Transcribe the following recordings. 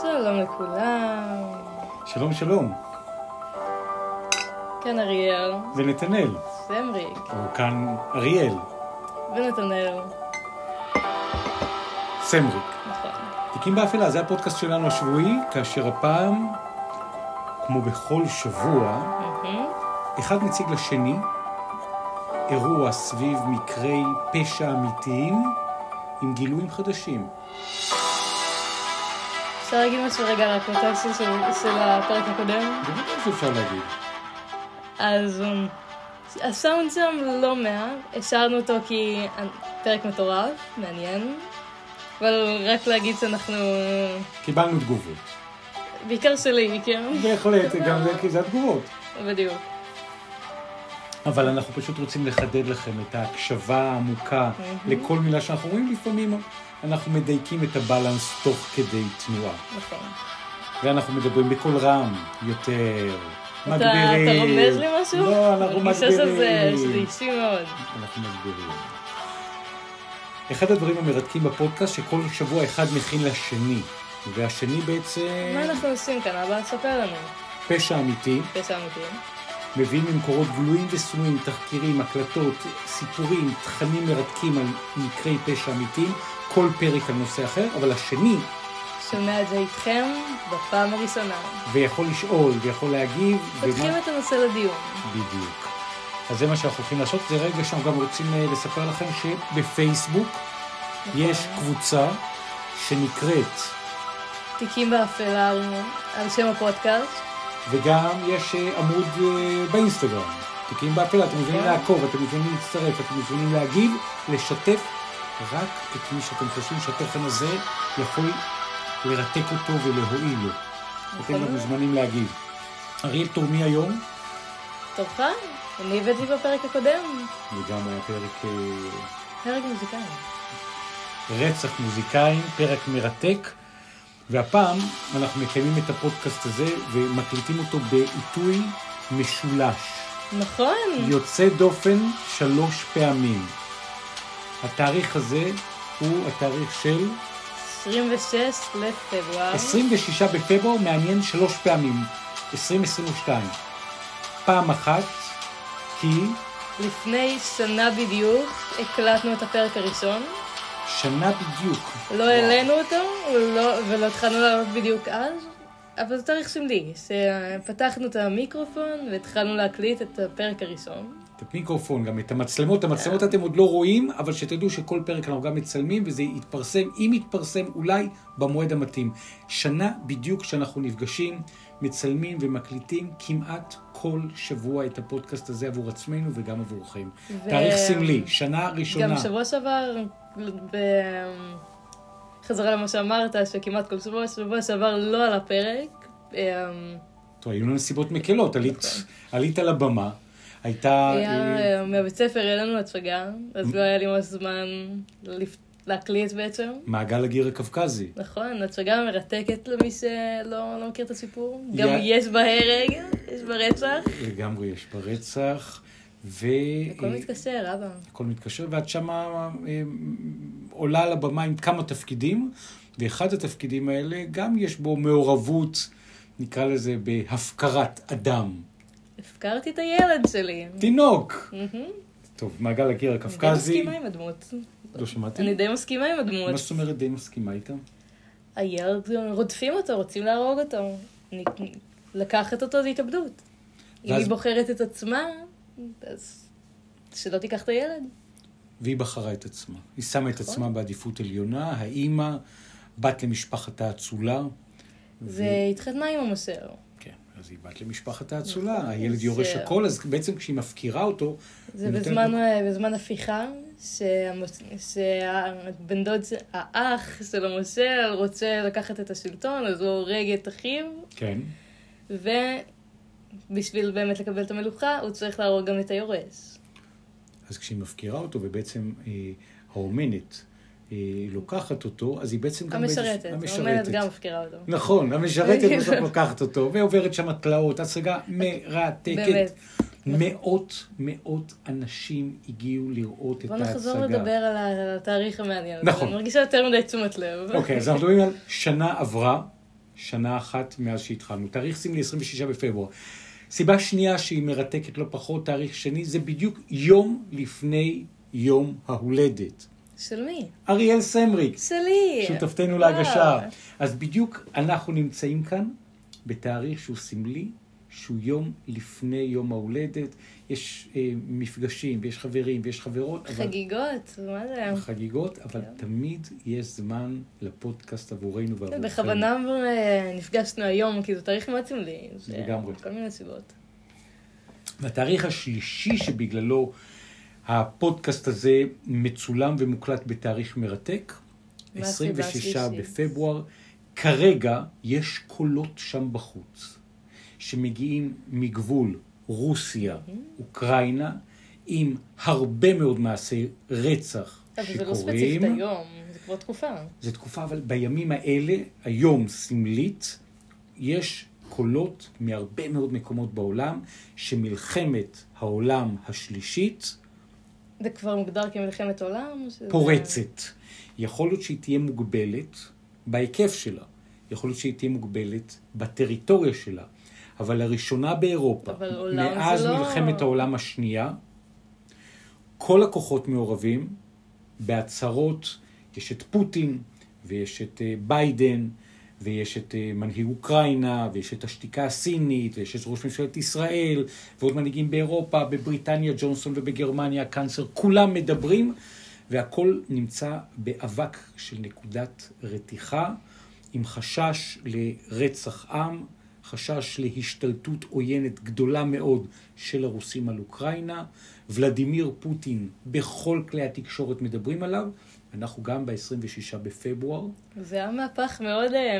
שלום לכולם. שלום שלום, כאן אריאל, ונתנאל, סמריק, או כאן אריאל, ונתנאל. סמריק. נכון. תיקים באפלה, זה הפודקאסט שלנו השבועי, כאשר הפעם, כמו בכל שבוע, מהמם. אחד מציג לשני אירוע סביב מקרי פשע אמיתיים עם גילויים חדשים. אפשר להגיד משהו רגע על הקונטקסט של, הפרק הקודם? בוודאי שאפשר להגיד. אז um, הסאונד שם לא מעט, השארנו אותו כי פרק מטורף, מעניין. אבל רק להגיד שאנחנו... קיבלנו תגובות. בעיקר שלי, כן? בהחלט, גם זה כי זה התגובות. בדיוק. אבל אנחנו פשוט רוצים לחדד לכם את ההקשבה העמוקה לכל מילה שאנחנו אומרים. לפעמים אנחנו מדייקים את הבלנס תוך כדי תנועה. נכון. ואנחנו מדברים בקול רם יותר, מגבירים. אתה רומז לי משהו? לא, אנחנו מרגישה שזה מגבירים. שזה אישי מאוד. אנחנו מגבירים. אחד הדברים המרתקים בפודקאסט, שכל שבוע אחד מכין לשני, והשני בעצם מה אנחנו עושים כאן? אבא, ספר לנו. פשע אמיתי, פשע אמיתי. מביאים ממקורות גלויים וסמויים, תחקירים, הקלטות, סיפורים, תכנים מרתקים על מקרי פשע אמיתיים, כל פרק על נושא אחר, אבל השני, שומע את זה איתכם בפעם הראשונה. ויכול לשאול, ויכול להגיב, פותחים את הנושא לדיון. בדיוק. אז זה מה שאנחנו הולכים לעשות. זה רגע שאנחנו גם רוצים אה, לספר לכם שבפייסבוק יש קבוצה שנקראת, תיקים באפלה על שם הפודקאסט. וגם יש אה, עמוד אה, באינסטגרם. תיקים באפלה, אתם מוזמנים כן. לעקוב, אתם מוזמנים להצטרף, אתם מוזמנים להגיב, לשתף רק את מי שאתם חושבים שהתוכן הזה יכול לרתק אותו ולהועיל לו. אתם. גם מוזמנים להגיב. אריאל תורמי היום, תורך? אני הבאתי בפרק הקודם. וגם היה פרק... אה, פרק מוזיקאי. רצח מוזיקאים, פרק מרתק. והפעם אנחנו מקיימים את הפודקאסט הזה ומקליטים אותו בעיתוי משולש. נכון. יוצא דופן שלוש פעמים. התאריך הזה הוא התאריך של 26 לפברואר. 26 בפברואר, מעניין שלוש פעמים, 2022. פעם אחת, כי לפני שנה בדיוק הקלטנו את הפרק הראשון. שנה בדיוק. לא העלינו אותו, ולא, ולא התחלנו לעלות בדיוק אז, אבל זה תאריך סמלי, שפתחנו את המיקרופון והתחלנו להקליט את הפרק הראשון. את המיקרופון, גם את המצלמות. המצלמות אתם עוד לא רואים, אבל שתדעו שכל פרק אנחנו גם מצלמים, וזה יתפרסם, אם יתפרסם, אולי במועד המתאים. שנה בדיוק שאנחנו נפגשים, מצלמים ומקליטים כמעט כל שבוע את הפודקאסט הזה עבור עצמנו וגם עבורכם. ו- תאריך סמלי, שנה ראשונה. גם שבוע שעבר, בחזרה למה שאמרת, שכמעט כל שבוע, שבוע שעבר לא על הפרק. אמ, טוב, היו לנו נסיבות מקלות, עלית, עלית לבמה, הייתה... היה אה, אה, מהבית ספר, היה לנו הצגה, אז לא היה לי ממש זמן להקליט בעצם. מעגל הגיר הקווקזי. נכון, הצגה מרתקת למי שלא לא מכיר את הסיפור. גם יש בה הרג, יש בה רצח. לגמרי יש ברצח, ו... הכל מתקשר, אבא. הכל מתקשר, ואת שמה אה, עולה על הבמה עם כמה תפקידים, ואחד התפקידים האלה גם יש בו מעורבות, נקרא לזה, בהפקרת אדם. הפקרתי את הילד שלי. תינוק! מהמם. טוב, מעגל הקיר אני די. מסכימה עם הדמות. לא שמעתי? אני די מסכימה עם הדמות. מה זאת אומרת די מסכימה איתה? הילד, רודפים אותו, רוצים להרוג אותו. אני- לקחת אותו זה התאבדות. אם ואז- היא בוחרת את עצמה, אז שלא תיקח את הילד. והיא בחרה את עצמה. היא שמה את עצמה בעדיפות עליונה, האימא, בת למשפחת האצולה. והתחתנה עם המוסר. אז היא בת למשפחת האצולה, נכון, הילד זה- יורש הכל, אז בעצם כשהיא מפקירה אותו... זה היא נותנת בזמן, לו- בזמן הפיכה, שהמוס- שהבן דוד, האח של המושל רוצה לקחת את השלטון, אז הוא הורג את אחיו, כן. ובשביל באמת לקבל את המלוכה, הוא צריך להרוג גם את היורש. אז כשהיא מפקירה אותו, ובעצם אה, האומנת אה, לוקחת אותו, אז היא בעצם גם... המשרתת, באיזשהו- האומנת גם מפקירה אותו. נכון, המשרתת בסוף לוקחת אותו, ועוברת שם תלאות, הצגה מרתקת. באמת. מאות, מאות אנשים הגיעו לראות את בוא ההצגה. נחזור לדבר על התאריך המעניין. נכון. אני מרגישה יותר מדי תשומת לב. אוקיי, אז אנחנו מדברים על שנה עברה, שנה אחת מאז שהתחלנו. תאריך סמלי 26 בפברואר. סיבה שנייה שהיא מרתקת לא פחות, תאריך שני, זה בדיוק יום לפני יום ההולדת. של מי? אריאל סמריק, שלי. שותפתנו וואו. להגשה. אז בדיוק אנחנו נמצאים כאן בתאריך שהוא סמלי, שהוא יום לפני יום ההולדת. יש אה, מפגשים, ויש חברים, ויש חברות. אבל- חגיגות, מה זה? חגיגות, אבל כן. תמיד יש זמן לפודקאסט עבורנו ועבורכם. בכוונה אה, נפגשנו היום, כי זה תאריך מאוד סמלי. לגמרי. כל מיני סיבות. והתאריך השלישי שבגללו הפודקאסט הזה מצולם ומוקלט בתאריך מרתק, מה הסיבה 26 השלישית? בפברואר. כרגע יש קולות שם בחוץ, שמגיעים מגבול רוסיה, אוקראינה, עם הרבה מאוד מעשי רצח אבל זה לא שקורים. ספציפית היום, זה כבר תקופה. זו תקופה, אבל בימים האלה, היום סמלית, יש קולות מהרבה מאוד מקומות בעולם, שמלחמת העולם השלישית זה כבר מוגדר כמלחמת עולם? שזה- פורצת. יכול להיות שהיא תהיה מוגבלת בהיקף שלה, יכול להיות שהיא תהיה מוגבלת בטריטוריה שלה, אבל לראשונה באירופה, מאז לא- מלחמת העולם השנייה, כל הכוחות מעורבים בהצהרות, יש את פוטין, ויש את אה, ביידן, ויש את אה, מנהיג אוקראינה, ויש את השתיקה הסינית, ויש את ראש ממשלת ישראל, ועוד מנהיגים באירופה, בבריטניה, ג'ונסון ובגרמניה, הקאנצלר, כולם מדברים, והכל נמצא באבק של נקודת רתיחה, עם חשש לרצח עם, חשש להשתלטות עוינת גדולה מאוד של הרוסים על אוקראינה. ולדימיר פוטין, בכל כלי התקשורת מדברים עליו. אנחנו גם ב-26 בפברואר. זה היה מהפך מאוד אה,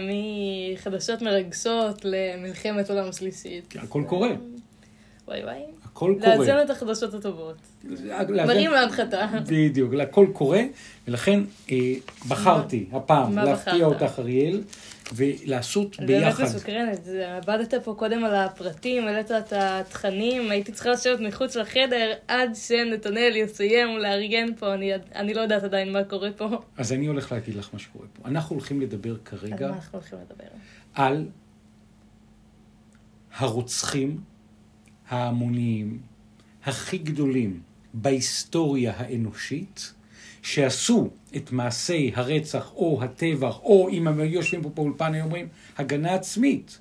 מחדשות מרגשות למלחמת עולם שלישית. הכל קורה, וואי וואי. הכל קורה. לאזן את החדשות הטובות. מרים להנחתה. בדיוק, הכל קורה, ולכן אה, בחרתי הפעם להפתיע? אותך, אריאל, ולעשות אני באמת ביחד. מסוקרנת, עבדת פה קודם על הפרטים, העלית את התכנים, הייתי צריכה לשבת מחוץ לחדר עד שנתנאל יסיים לארגן פה, אני, אני לא יודעת עדיין מה קורה פה. אז אני הולך להגיד לך מה שקורה פה. אנחנו הולכים לדבר על כרגע מה אנחנו הולכים לדבר? על הרוצחים ההמוניים הכי גדולים בהיסטוריה האנושית, שעשו את מעשי הרצח או הטבח, או אם הם יושבים פה באולפן, היו אומרים, הגנה עצמית,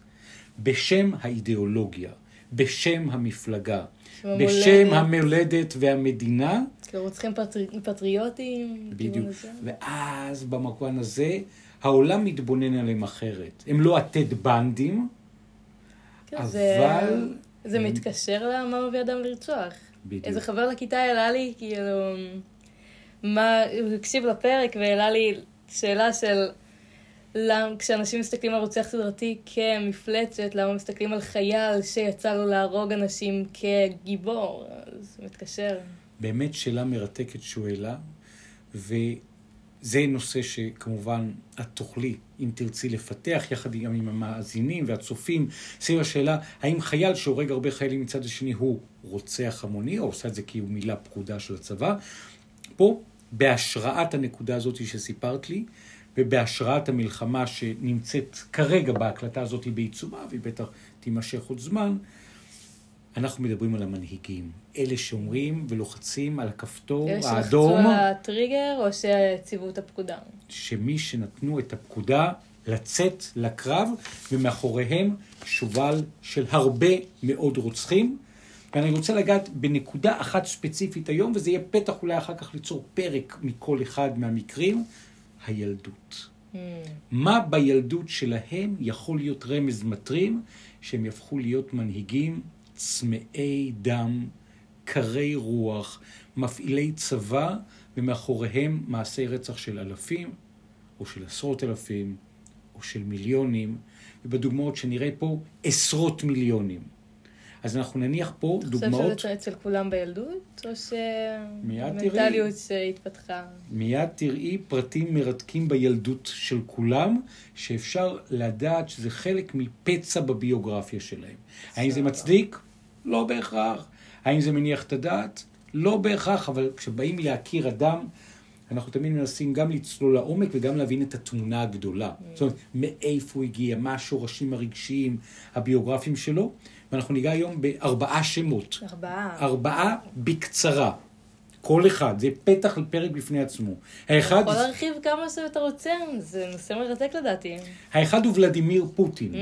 בשם האידיאולוגיה, בשם המפלגה. בשם המולדת והמדינה, כאילו רוצחים פטרי, פטריוטים? בדיוק. ואז במקום הזה, העולם מתבונן עליהם אחרת. הם לא הטד בנדים, כן, זה, אבל... זה הם- מתקשר למה מביא אדם לרצוח. בדיוק. איזה חבר לכיתה העלה לי, כאילו, מה, הוא הקשיב לפרק והעלה לי שאלה של למה, כשאנשים מסתכלים על רוצח סדרתי כמפלצת, למה מסתכלים על חייל שיצא לו להרוג אנשים כגיבור? אז זה מתקשר. באמת שאלה מרתקת שהוא העלה, וזה נושא שכמובן את תוכלי, אם תרצי, לפתח יחד גם עם המאזינים והצופים, סביב השאלה, האם חייל שהורג הרבה חיילים מצד השני הוא רוצח המוני, או עושה את זה כי הוא מילה פקודה של הצבא. פה, בהשראת הנקודה הזאת שסיפרת לי, ובהשראת המלחמה שנמצאת כרגע בהקלטה הזאת בעיצומה, והיא בטח תימשך עוד זמן, אנחנו מדברים על המנהיגים, אלה שאומרים ולוחצים על הכפתור אלה שלחצו האדום, על הטריגר או שהציבו את הפקודה? שמי שנתנו את הפקודה לצאת לקרב, ומאחוריהם שובל של הרבה מאוד רוצחים. ואני רוצה לגעת בנקודה אחת ספציפית היום, וזה יהיה פתח אולי אחר כך ליצור פרק מכל אחד מהמקרים, הילדות. Hmm. מה בילדות שלהם יכול להיות רמז מטרים שהם יהפכו להיות מנהיגים צמאי דם, קרי רוח, מפעילי צבא, ומאחוריהם מעשי רצח של אלפים, או של עשרות אלפים, או של מיליונים, ובדוגמאות שנראה פה, עשרות מיליונים. אז אנחנו נניח פה אתה דוגמאות... חושב שזה אצל כולם בילדות, או. שמנטליות שהתפתחה? מיד תראי פרטים מרתקים בילדות של כולם, שאפשר לדעת שזה חלק מפצע בביוגרפיה שלהם. האם זה מצדיק? לא בהכרח. האם זה מניח את הדעת? לא בהכרח, אבל כשבאים להכיר אדם, אנחנו תמיד מנסים גם לצלול לעומק וגם להבין את התמונה הגדולה. זאת אומרת, מאיפה הוא הגיע, מה השורשים הרגשיים, הביוגרפיים שלו, ואנחנו ניגע היום בארבעה שמות. ארבעה. ארבעה בקצרה. כל אחד, זה פתח לפרק בפני עצמו. אתה האחד, יכול להרחיב כמה שאתה רוצה, זה נושא מרתק לדעתי. האחד הוא ולדימיר פוטין. Mm.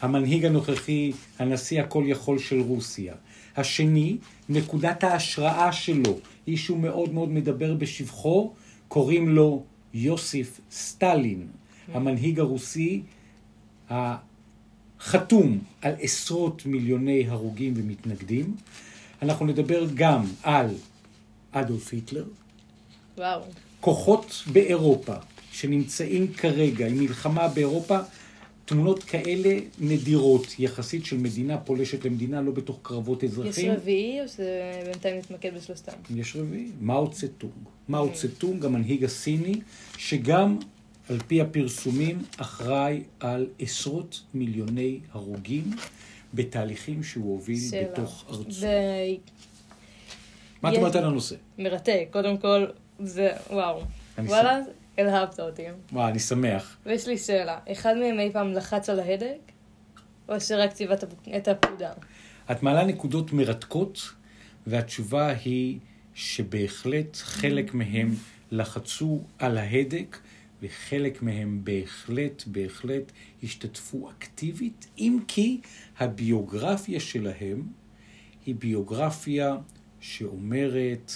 המנהיג הנוכחי, הנשיא הכל יכול של רוסיה. השני, נקודת ההשראה שלו, איש שהוא מאוד מאוד מדבר בשבחו, קוראים לו יוסיף סטלין, המנהיג הרוסי החתום על עשרות מיליוני הרוגים ומתנגדים. אנחנו נדבר גם על אדולף היטלר, וואו. כוחות באירופה שנמצאים כרגע עם מלחמה באירופה, תמונות כאלה נדירות יחסית של מדינה פולשת למדינה, לא בתוך קרבות יש אזרחים. רביעי או שבינתיים נתמקד בשלושתם? יש רביעי, מאו צטונג. מאו צטונג, המנהיג הסיני, שגם על פי הפרסומים אחראי על עשרות מיליוני הרוגים בתהליכים שהוא הוביל שאלה. בתוך ארצו. זה מה את אומרת על הנושא? מרתק. קודם כל, זה וואו. וואלה, אלהבת אותי. וואו, אני שמח. ויש לי שאלה, אחד מהם אי פעם לחץ על ההדק? או שרק ציווה את הפקודה? את מעלה נקודות מרתקות, והתשובה היא שבהחלט חלק מהם לחצו על ההדק, וחלק מהם בהחלט, בהחלט השתתפו אקטיבית, אם כי הביוגרפיה שלהם היא ביוגרפיה שאומרת,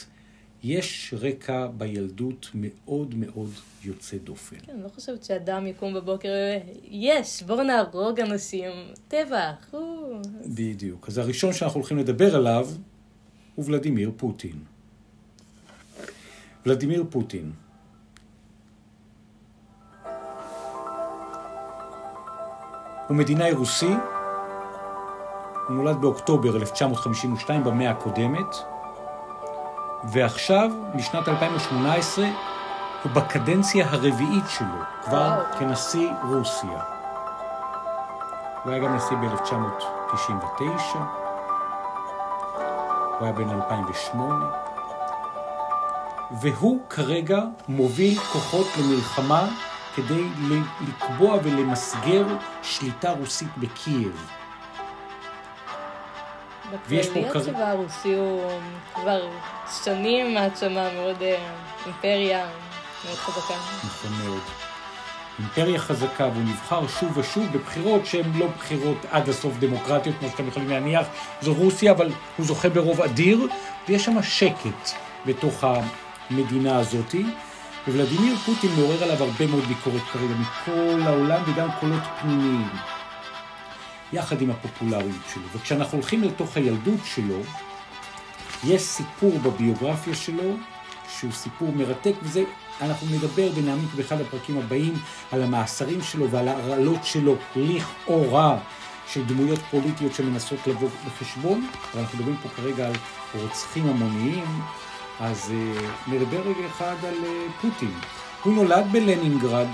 יש רקע בילדות מאוד מאוד יוצא דופן. כן, אני לא חושבת שאדם יקום בבוקר, יש, בואו נהרוג אנשים, טבח, או... בדיוק. אז הראשון שאנחנו הולכים לדבר עליו הוא ולדימיר פוטין. ולדימיר פוטין. הוא מדינאי רוסי, הוא נולד באוקטובר 1952 במאה הקודמת, ועכשיו, משנת 2018, הוא בקדנציה הרביעית שלו, כבר וואו. כנשיא רוסיה. הוא היה גם נשיא ב-1999, הוא היה בן 2008, והוא כרגע מוביל כוחות למלחמה כדי לקבוע ולמסגר שליטה רוסית בקייב. ויש פה בכללי כזה- הצבא הרוסי הוא כבר שנים מעצמה מאוד אה, אימפריה מאוד חזקה. נכון מאוד. אימפריה חזקה, והוא נבחר שוב ושוב בבחירות שהן לא בחירות עד הסוף דמוקרטיות, כמו שאתם יכולים להניח. זו רוסיה, אבל הוא זוכה ברוב אדיר, ויש שם שקט בתוך המדינה הזאתי. וולדימיר פוטין מעורר עליו הרבה מאוד ביקורת כרגע מכל העולם וגם קולות פנימיים. יחד עם הפופולריות שלו. וכשאנחנו הולכים לתוך הילדות שלו, יש סיפור בביוגרפיה שלו שהוא סיפור מרתק, וזה, אנחנו נדבר ונעמיק באחד הפרקים הבאים על המאסרים שלו ועל ההרעלות שלו, לכאורה, של דמויות פוליטיות שמנסות לבוא בחשבון, אבל אנחנו מדברים פה כרגע על רוצחים המוניים, אז uh, נדבר רגע אחד על uh, פוטין. הוא נולד בלנינגרד,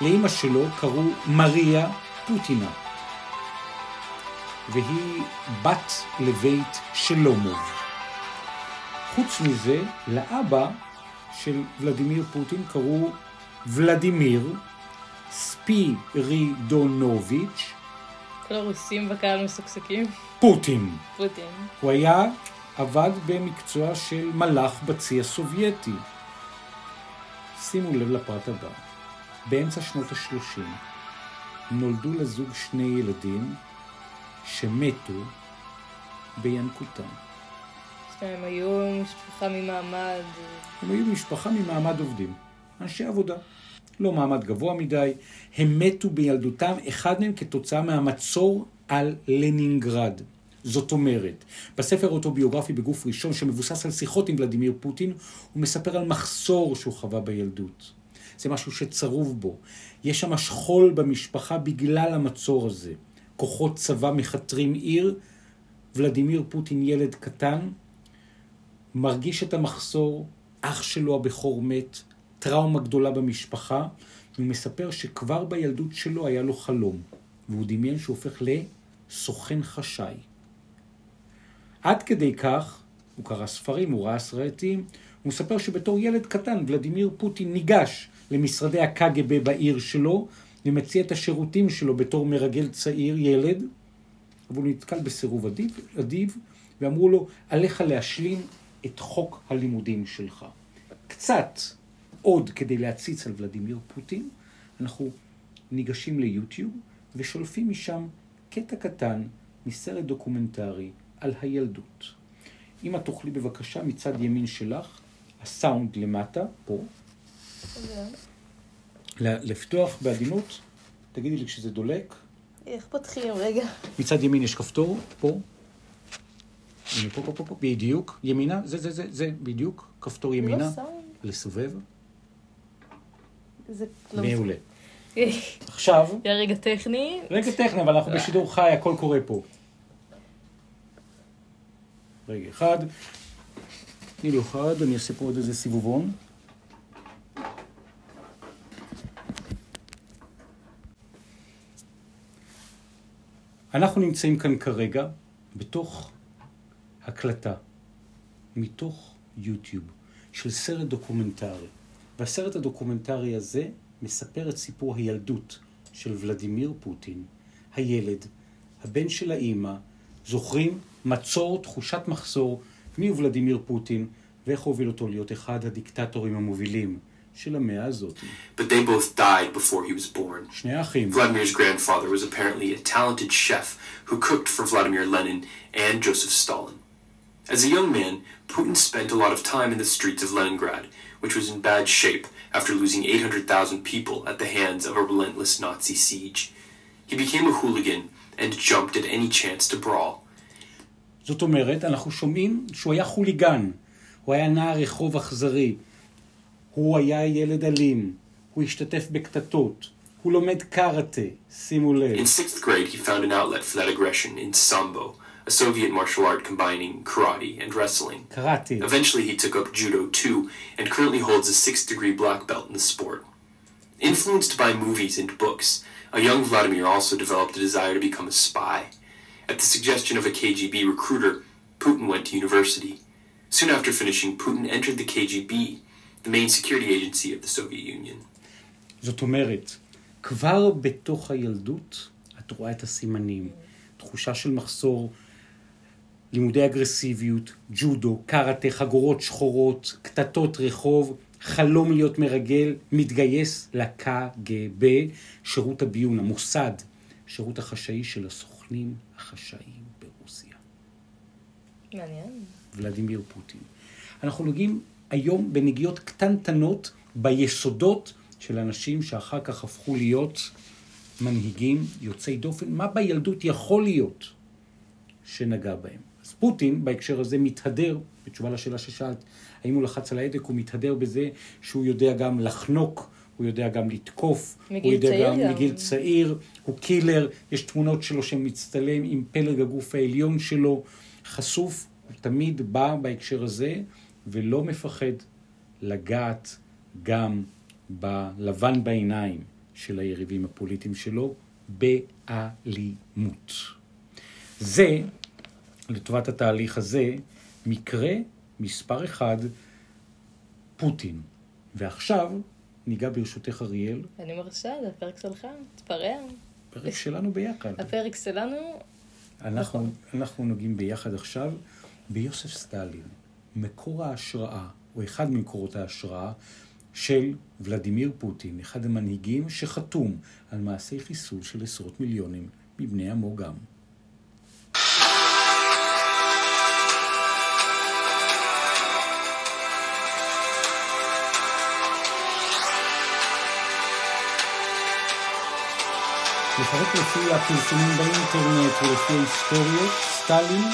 לאימא שלו קראו מריה פוטינה, והיא בת לבית שלומוב. חוץ מזה, לאבא של ולדימיר פוטין קראו ולדימיר ספירידונוביץ' כל הרוסים בקהל מסוכסקים. פוטין. פוטין. הוא היה, עבד במקצוע של מלאך בצי הסובייטי. שימו לב לפרט הבא. באמצע שנות ה-30 נולדו לזוג שני ילדים שמתו בינקותם. שתיים היו משפחה ממעמד. הם היו משפחה ממעמד עובדים, אנשי עבודה. לא מעמד גבוה מדי, הם מתו בילדותם, אחד מהם כתוצאה מהמצור על לנינגרד. זאת אומרת, בספר אוטוביוגרפי בגוף ראשון, שמבוסס על שיחות עם ולדימיר פוטין, הוא מספר על מחסור שהוא חווה בילדות. זה משהו שצרוב בו. יש שם שכול במשפחה בגלל המצור הזה. כוחות צבא מכתרים עיר, ולדימיר פוטין ילד קטן, מרגיש את המחסור, אח שלו הבכור מת, טראומה גדולה במשפחה, הוא מספר שכבר בילדות שלו היה לו חלום, והוא דמיין שהוא הופך לסוכן חשאי. עד כדי כך, הוא קרא ספרים, הוא ראה סרטים, הוא מספר שבתור ילד קטן ולדימיר פוטין ניגש למשרדי הקג"ב בעיר שלו ומציע את השירותים שלו בתור מרגל צעיר, ילד, אבל הוא נתקל בסירוב אדיב, אדיב ואמרו לו, עליך להשלים את חוק הלימודים שלך. קצת עוד כדי להציץ על ולדימיר פוטין, אנחנו ניגשים ליוטיוב ושולפים משם קטע קטן מסרט דוקומנטרי על הילדות. אם את תוכלי בבקשה מצד ימין שלך, הסאונד למטה, פה, לפתוח בעדינות, תגידי לי כשזה דולק. איך פותחים? רגע. מצד ימין יש כפתור, פה. הנה, פה, פה, פה, פה, בדיוק. ימינה, זה, זה, זה, זה, בדיוק. כפתור ימינה. לא. לסובב. זה לא... מעולה. עכשיו, רגע טכני. רגע טכני, אבל אנחנו בשידור חי, הכל קורה פה. רגע אחד. תני לי אחד, אני אעשה פה עוד איזה סיבובון. אנחנו נמצאים כאן כרגע בתוך הקלטה, מתוך יוטיוב, של סרט דוקומנטרי. והסרט הדוקומנטרי הזה מספר את סיפור הילדות של ולדימיר פוטין, הילד, הבן של האימא, זוכרים מצור, תחושת מחסור, מי הוא ולדימיר פוטין, ואיך הוביל אותו להיות אחד הדיקטטורים המובילים של המאה הזאת. But they both died before he was born. שני האחים. Vladimir's grandfather was apparently a talented chef who cooked for Vladimir Lenin and Joseph Stalin. As a young man, Putin spent a lot of time in the streets of Leningrad, which was in bad shape after losing 800,000 people at the hands of a relentless Nazi siege. He became a hooligan and jumped at any chance to brawl. זאת אומרת, אנחנו שומעים שהוא היה חוליגן, הוא היה נער רחוב אכזרי, הוא היה ילד אלים, הוא השתתף בקטטות, הוא לומד קארטה, שימו לב. In sixth grade, he found an outlet for that aggression in Sambo, a Soviet martial art combining karate and wrestling. קראטה. Eventually, he took up judo too, and currently holds a sixth degree black belt in the sport. Influenced by movies and books, a young Vladimir also developed a desire to become a spy. At the suggestion of a KGB recruiter, Putin went to university. Soon after finishing, Putin entered the KGB, the main security agency of the Soviet Union. זאת אומרת, כבר בתוך הילדות את רואה את הסימנים. תחושה של מחסור, לימודי אגרסיביות, ג'ודו, קארטה, חגורות שחורות, קטטות רחוב, חלום להיות מרגל, מתגייס לקג"ב, שירות הביון, המוסד, שירות החשאי של הסוכנים החשאיים ברוסיה. מעניין. ולדימיר פוטין. אנחנו נוגעים היום בנגיעות קטנטנות ביסודות של אנשים שאחר כך הפכו להיות מנהיגים יוצאי דופן. מה בילדות יכול להיות שנגע בהם? אז פוטין בהקשר הזה מתהדר, בתשובה לשאלה ששאלת, האם הוא לחץ על ההדק, הוא מתהדר בזה שהוא יודע גם לחנוק, הוא יודע גם לתקוף, הוא יודע צעיר גם גם. מגיל צעיר, הוא קילר, יש תמונות שלו שמצטלם עם פלג הגוף העליון שלו, חשוף, הוא תמיד בא בהקשר הזה, ולא מפחד לגעת גם בלבן בעיניים של היריבים הפוליטיים שלו, באלימות. זה, לטובת התהליך הזה, מקרה מספר אחד, פוטין. ועכשיו ניגע ברשותך אריאל, אני מרשה, זה הפרק שלך, תתפרע. פרק שלנו ביחד. הפרק שלנו, אנחנו, אנחנו נוגעים ביחד עכשיו ביוסף סטלין, מקור ההשראה, או אחד ממקורות ההשראה, של ולדימיר פוטין, אחד המנהיגים שחתום על מעשי חיסול של עשרות מיליונים מבני עמו גם. לפחות לפי הפרסומים באינטרנט ולפי ההיסטוריות, סטלין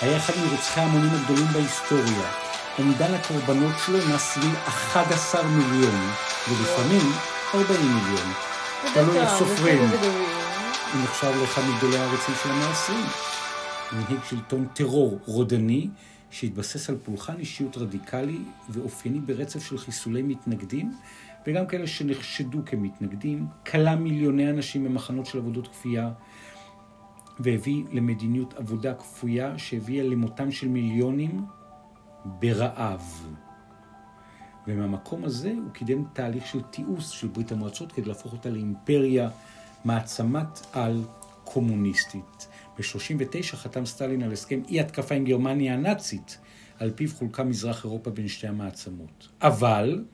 היה אחד מרוצחי ההמונים הגדולים בהיסטוריה. אומדן הקורבנות שלו נע סביב 11 מיליון, ולפעמים 40 מיליון. תלוי איך סופרים. הוא נחשב לאחד מגדולי העריצים של המאה ה-20. מנהיג שלטון טרור רודני, שהתבסס על פולחן אישיות רדיקלי ואופייני ברצף של חיסולי מתנגדים, וגם כאלה שנחשדו כמתנגדים, כלא מיליוני אנשים במחנות של עבודות כפייה, והביא למדיניות עבודה כפויה שהביאה למותם של מיליונים ברעב. ומהמקום הזה הוא קידם תהליך של תיעוש של ברית המועצות כדי להפוך אותה לאימפריה, מעצמת על קומוניסטית. ב-39 חתם סטלין על הסכם אי התקפה עם גרמניה הנאצית, על פיו חולקה מזרח אירופה בין שתי המעצמות. אבל,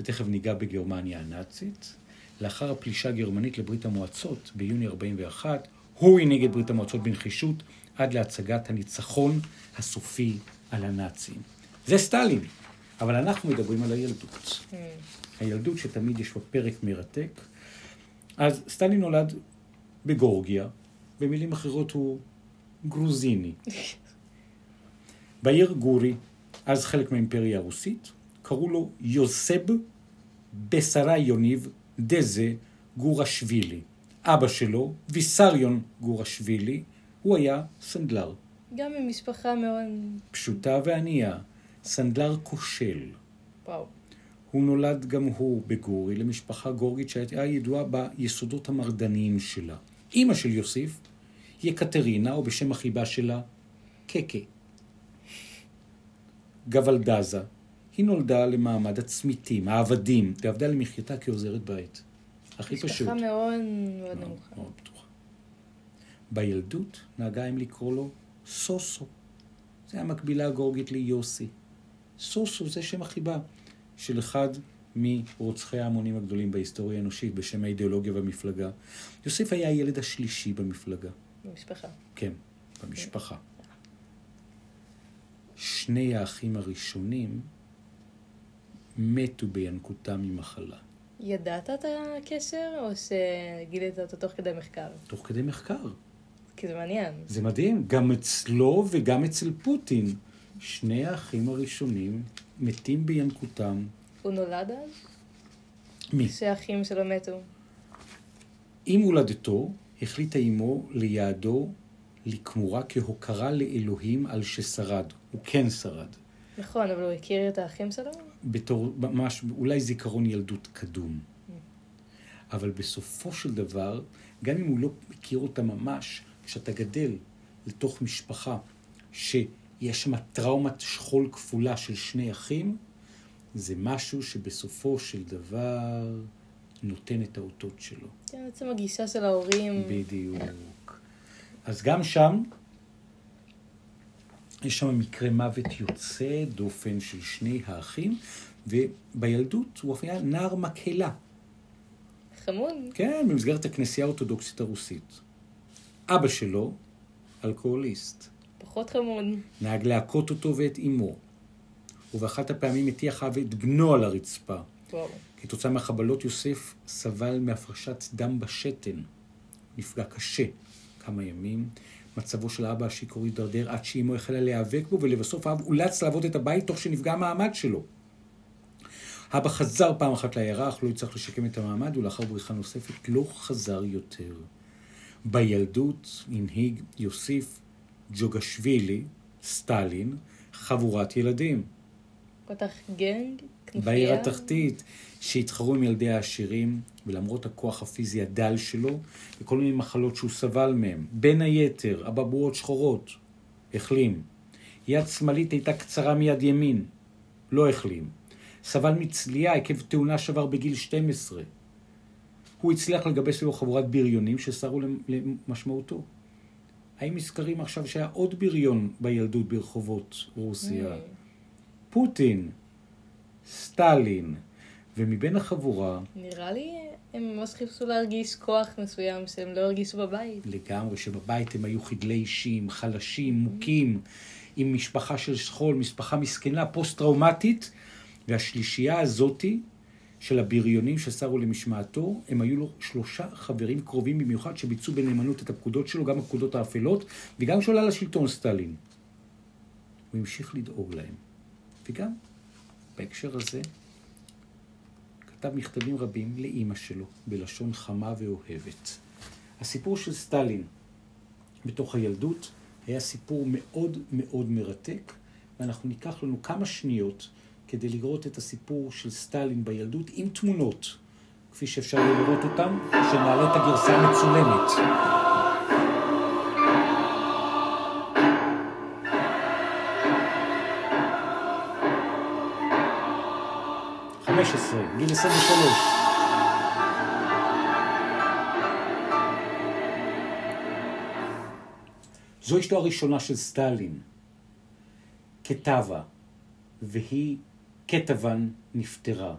ותכף ניגע בגרמניה הנאצית, לאחר הפלישה הגרמנית לברית המועצות ביוני 41, הוא הנהיג את ברית המועצות בנחישות עד להצגת הניצחון הסופי על הנאצים. זה סטלין, אבל אנחנו מדברים על הילדות. Mm. הילדות שתמיד יש בה פרק מרתק. אז סטלין נולד בגורגיה, במילים אחרות הוא גרוזיני. בעיר גורי, אז חלק מהאימפריה הרוסית, קראו לו יוסב בסרה יוניב דזה גורשווילי. אבא שלו, ויסריון גורשווילי, הוא היה סנדלר. גם ממשפחה מאוד... פשוטה וענייה, סנדלר כושל. וואו. הוא נולד גם הוא בגורי למשפחה גורגית שהייתה ידועה ביסודות המרדניים שלה. אימא של יוסיף, יקטרינה, או בשם החיבה שלה, קקה. גבלדזה, היא נולדה למעמד הצמיתים, העבדים, ועבדה למחייתה כעוזרת בית. הכי פשוט. משפחה מאוד מאוד נמוכה. מאוד פתוחה. בילדות נהגה הם לקרוא לו סוסו. זה המקבילה הגורגית ליוסי. סוסו זה שם החיבה של אחד מרוצחי ההמונים הגדולים בהיסטוריה האנושית בשם האידיאולוגיה והמפלגה. יוסף היה הילד השלישי במפלגה. במשפחה. כן, במשפחה. שני האחים הראשונים מתו בינקותם ממחלה. ידעת את הקשר, או שגילית אותו תוך כדי מחקר? תוך כדי מחקר. כי זה מעניין. זה מדהים, גם אצלו וגם אצל פוטין. שני האחים הראשונים מתים בינקותם. הוא נולד אז? מי? שהאחים שלו מתו. עם הולדתו החליטה אמו ליעדו לכמורה כהוקרה לאלוהים על ששרד. הוא כן שרד. נכון, אבל הוא הכיר את האחים שלו? בתור ממש, אולי זיכרון ילדות קדום. אבל בסופו של דבר, גם אם הוא לא מכיר אותה ממש, כשאתה גדל לתוך משפחה שיש שם טראומת שכול כפולה של שני אחים, זה משהו שבסופו של דבר נותן את האותות שלו. כן, בעצם הגישה של ההורים. בדיוק. אז גם שם, יש שם מקרה מוות יוצא דופן של שני האחים, ובילדות הוא היה נער מקהלה. חמוד. כן, במסגרת הכנסייה האורתודוקסית הרוסית. אבא שלו, אלכוהוליסט, פחות חמוד. נהג להכות אותו ואת אמו, ובאחת הפעמים הטיח אב את בנו על הרצפה. וואו. כתוצאה מהחבלות יוסף סבל מהפרשת דם בשתן. נפגע קשה כמה ימים. מצבו של האבא השיכור הידרדר עד שאימו החלה להיאבק בו, ולבסוף האב אולץ לעבוד את הבית תוך שנפגע המעמד שלו. האבא חזר פעם אחת לעיירה, אך לא הצליח לשקם את המעמד, ולאחר בריחה נוספת לא חזר יותר. בילדות הנהיג יוסיף ג'וגשווילי, סטלין, חבורת ילדים. פתח גנג. בעיר התחתית, שהתחרו עם ילדי העשירים, ולמרות הכוח הפיזי הדל שלו, וכל מיני מחלות שהוא סבל מהם, בין היתר, אבעבועות שחורות, החלים. יד שמאלית הייתה קצרה מיד ימין, לא החלים. סבל מצליעה עקב תאונה שעבר בגיל 12. הוא הצליח לגבש סביבו חבורת בריונים שסרו למשמעותו. האם נזכרים עכשיו שהיה עוד בריון בילדות ברחובות רוסיה? Mm. פוטין, סטלין, ומבין החבורה, נראה לי הם ממש חיפשו להרגיש כוח מסוים שהם לא הרגישו בבית. לגמרי, שבבית הם היו חדלי אישים, חלשים, מוכים, עם משפחה של שכול, משפחה מסכנה, פוסט-טראומטית, והשלישייה הזאתי של הבריונים שסרו למשמעתו, הם היו לו שלושה חברים קרובים במיוחד שביצעו בנאמנות את הפקודות שלו, גם הפקודות האפלות, וגם כשעולה לשלטון סטלין. הוא המשיך לדאוג להם. וגם, בהקשר הזה, כתב מכתבים רבים לאימא שלו, בלשון חמה ואוהבת. הסיפור של סטלין בתוך הילדות היה סיפור מאוד מאוד מרתק, ואנחנו ניקח לנו כמה שניות כדי לראות את הסיפור של סטלין בילדות עם תמונות, כפי שאפשר לראות אותם, שנעלה את הגרסה המצולמת. גיל 23. זו אשתו הראשונה של סטלין, כתבה, והיא כתבן נפטרה.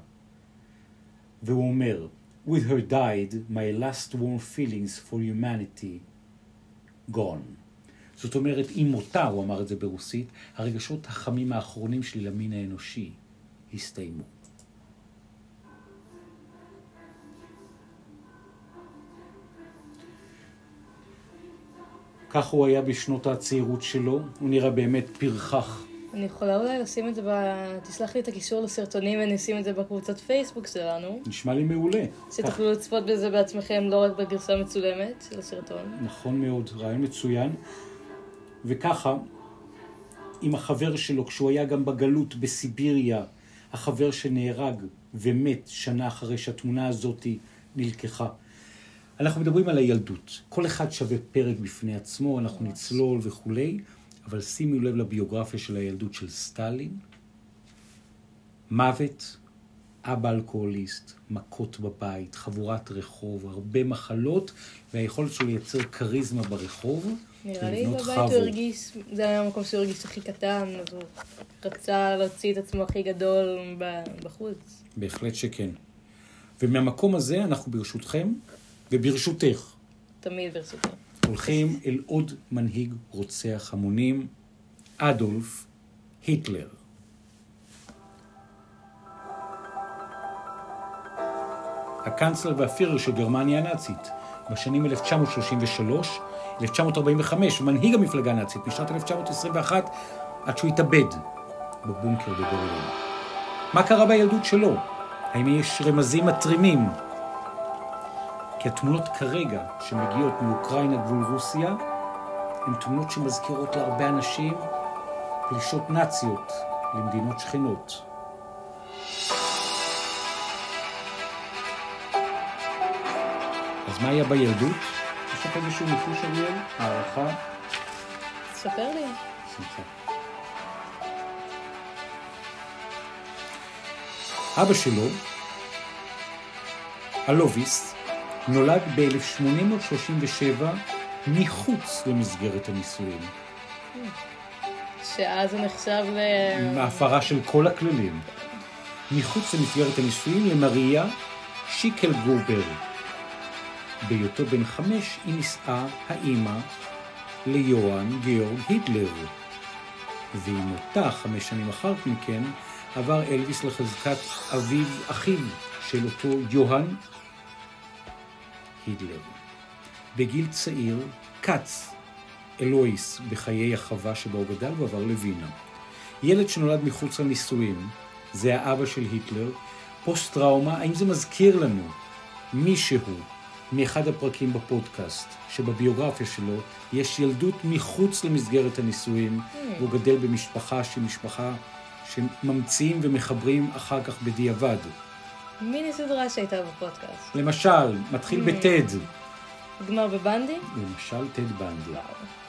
והוא אומר, With her died my last warm feelings for humanity gone. זאת אומרת, עם מותה, הוא אמר את זה ברוסית, הרגשות החמים האחרונים שלי למין האנושי הסתיימו. כך הוא היה בשנות הצעירות שלו, הוא נראה באמת פרחח. אני יכולה אולי לשים את זה ב... תסלח לי את הקישור לסרטונים ונשים את זה בקבוצת פייסבוק שלנו. נשמע לי מעולה. שתוכלו לצפות בזה בעצמכם, לא רק בגרסה המצולמת של הסרטון. נכון מאוד, רעיון מצוין. וככה, עם החבר שלו, כשהוא היה גם בגלות בסיביריה, החבר שנהרג ומת שנה אחרי שהתמונה הזאת נלקחה. אנחנו מדברים על הילדות. כל אחד שווה פרק בפני עצמו, אנחנו. נצלול וכולי, אבל שימו לב לביוגרפיה של הילדות של סטלין. מוות, אבא אלכוהוליסט, מכות בבית, חבורת רחוב, הרבה מחלות, והיכולת שלו לייצר כריזמה ברחוב. נראה לי בבית הוא הרגיש, זה היה המקום שהוא הרגיש הכי קטן, אז הוא רצה להוציא את עצמו הכי גדול בחוץ. בהחלט שכן. ומהמקום הזה אנחנו ברשותכם וברשותך. תמיד ברשותך. הולכים אל עוד מנהיג רוצח המונים, אדולף היטלר. הקאנצלר והפירר של גרמניה הנאצית בשנים 1933 1945, מנהיג המפלגה הנאצית, משנת 1921, עד שהוא התאבד בבונקר בברלין. מה קרה בילדות שלו? האם יש רמזים מתרימים? כי התמונות כרגע שמגיעות מאוקראינה גבול רוסיה, הן תמונות שמזכירות להרבה אנשים פלישות נאציות למדינות שכנות. אז מה היה בילדות? יש לך איזשהו ניחוש, אריאל? הערכה? ספר לי. שמחה. אבא שלו, אלוביס, נולד ב-1837 מחוץ למסגרת הנישואים. שאז הוא נחשב ל... מהפרה של כל הכללים. מחוץ למסגרת הנישואים למריה שיקל גובר. בהיותו בן חמש היא נישאה האימא ליוהאן גיאורג היטלר. ועם מותה חמש שנים אחר מכן עבר אלוויס לחזקת אביו אחיו של אותו יוהאן היטלר. בגיל צעיר קץ אלויס בחיי החווה שבה הוא גדל ועבר לווינה. ילד שנולד מחוץ לנישואים, זה האבא של היטלר, פוסט טראומה, האם זה מזכיר לנו מישהו מאחד הפרקים בפודקאסט, שבביוגרפיה שלו יש ילדות מחוץ למסגרת הנישואים, mm. והוא גדל במשפחה שהיא משפחה שממציאים ומחברים אחר כך בדיעבד. מיני סדרה שהייתה בפודקאסט. למשל, מתחיל mm. בטד. גמר בבנדי? למשל, טד בנדי.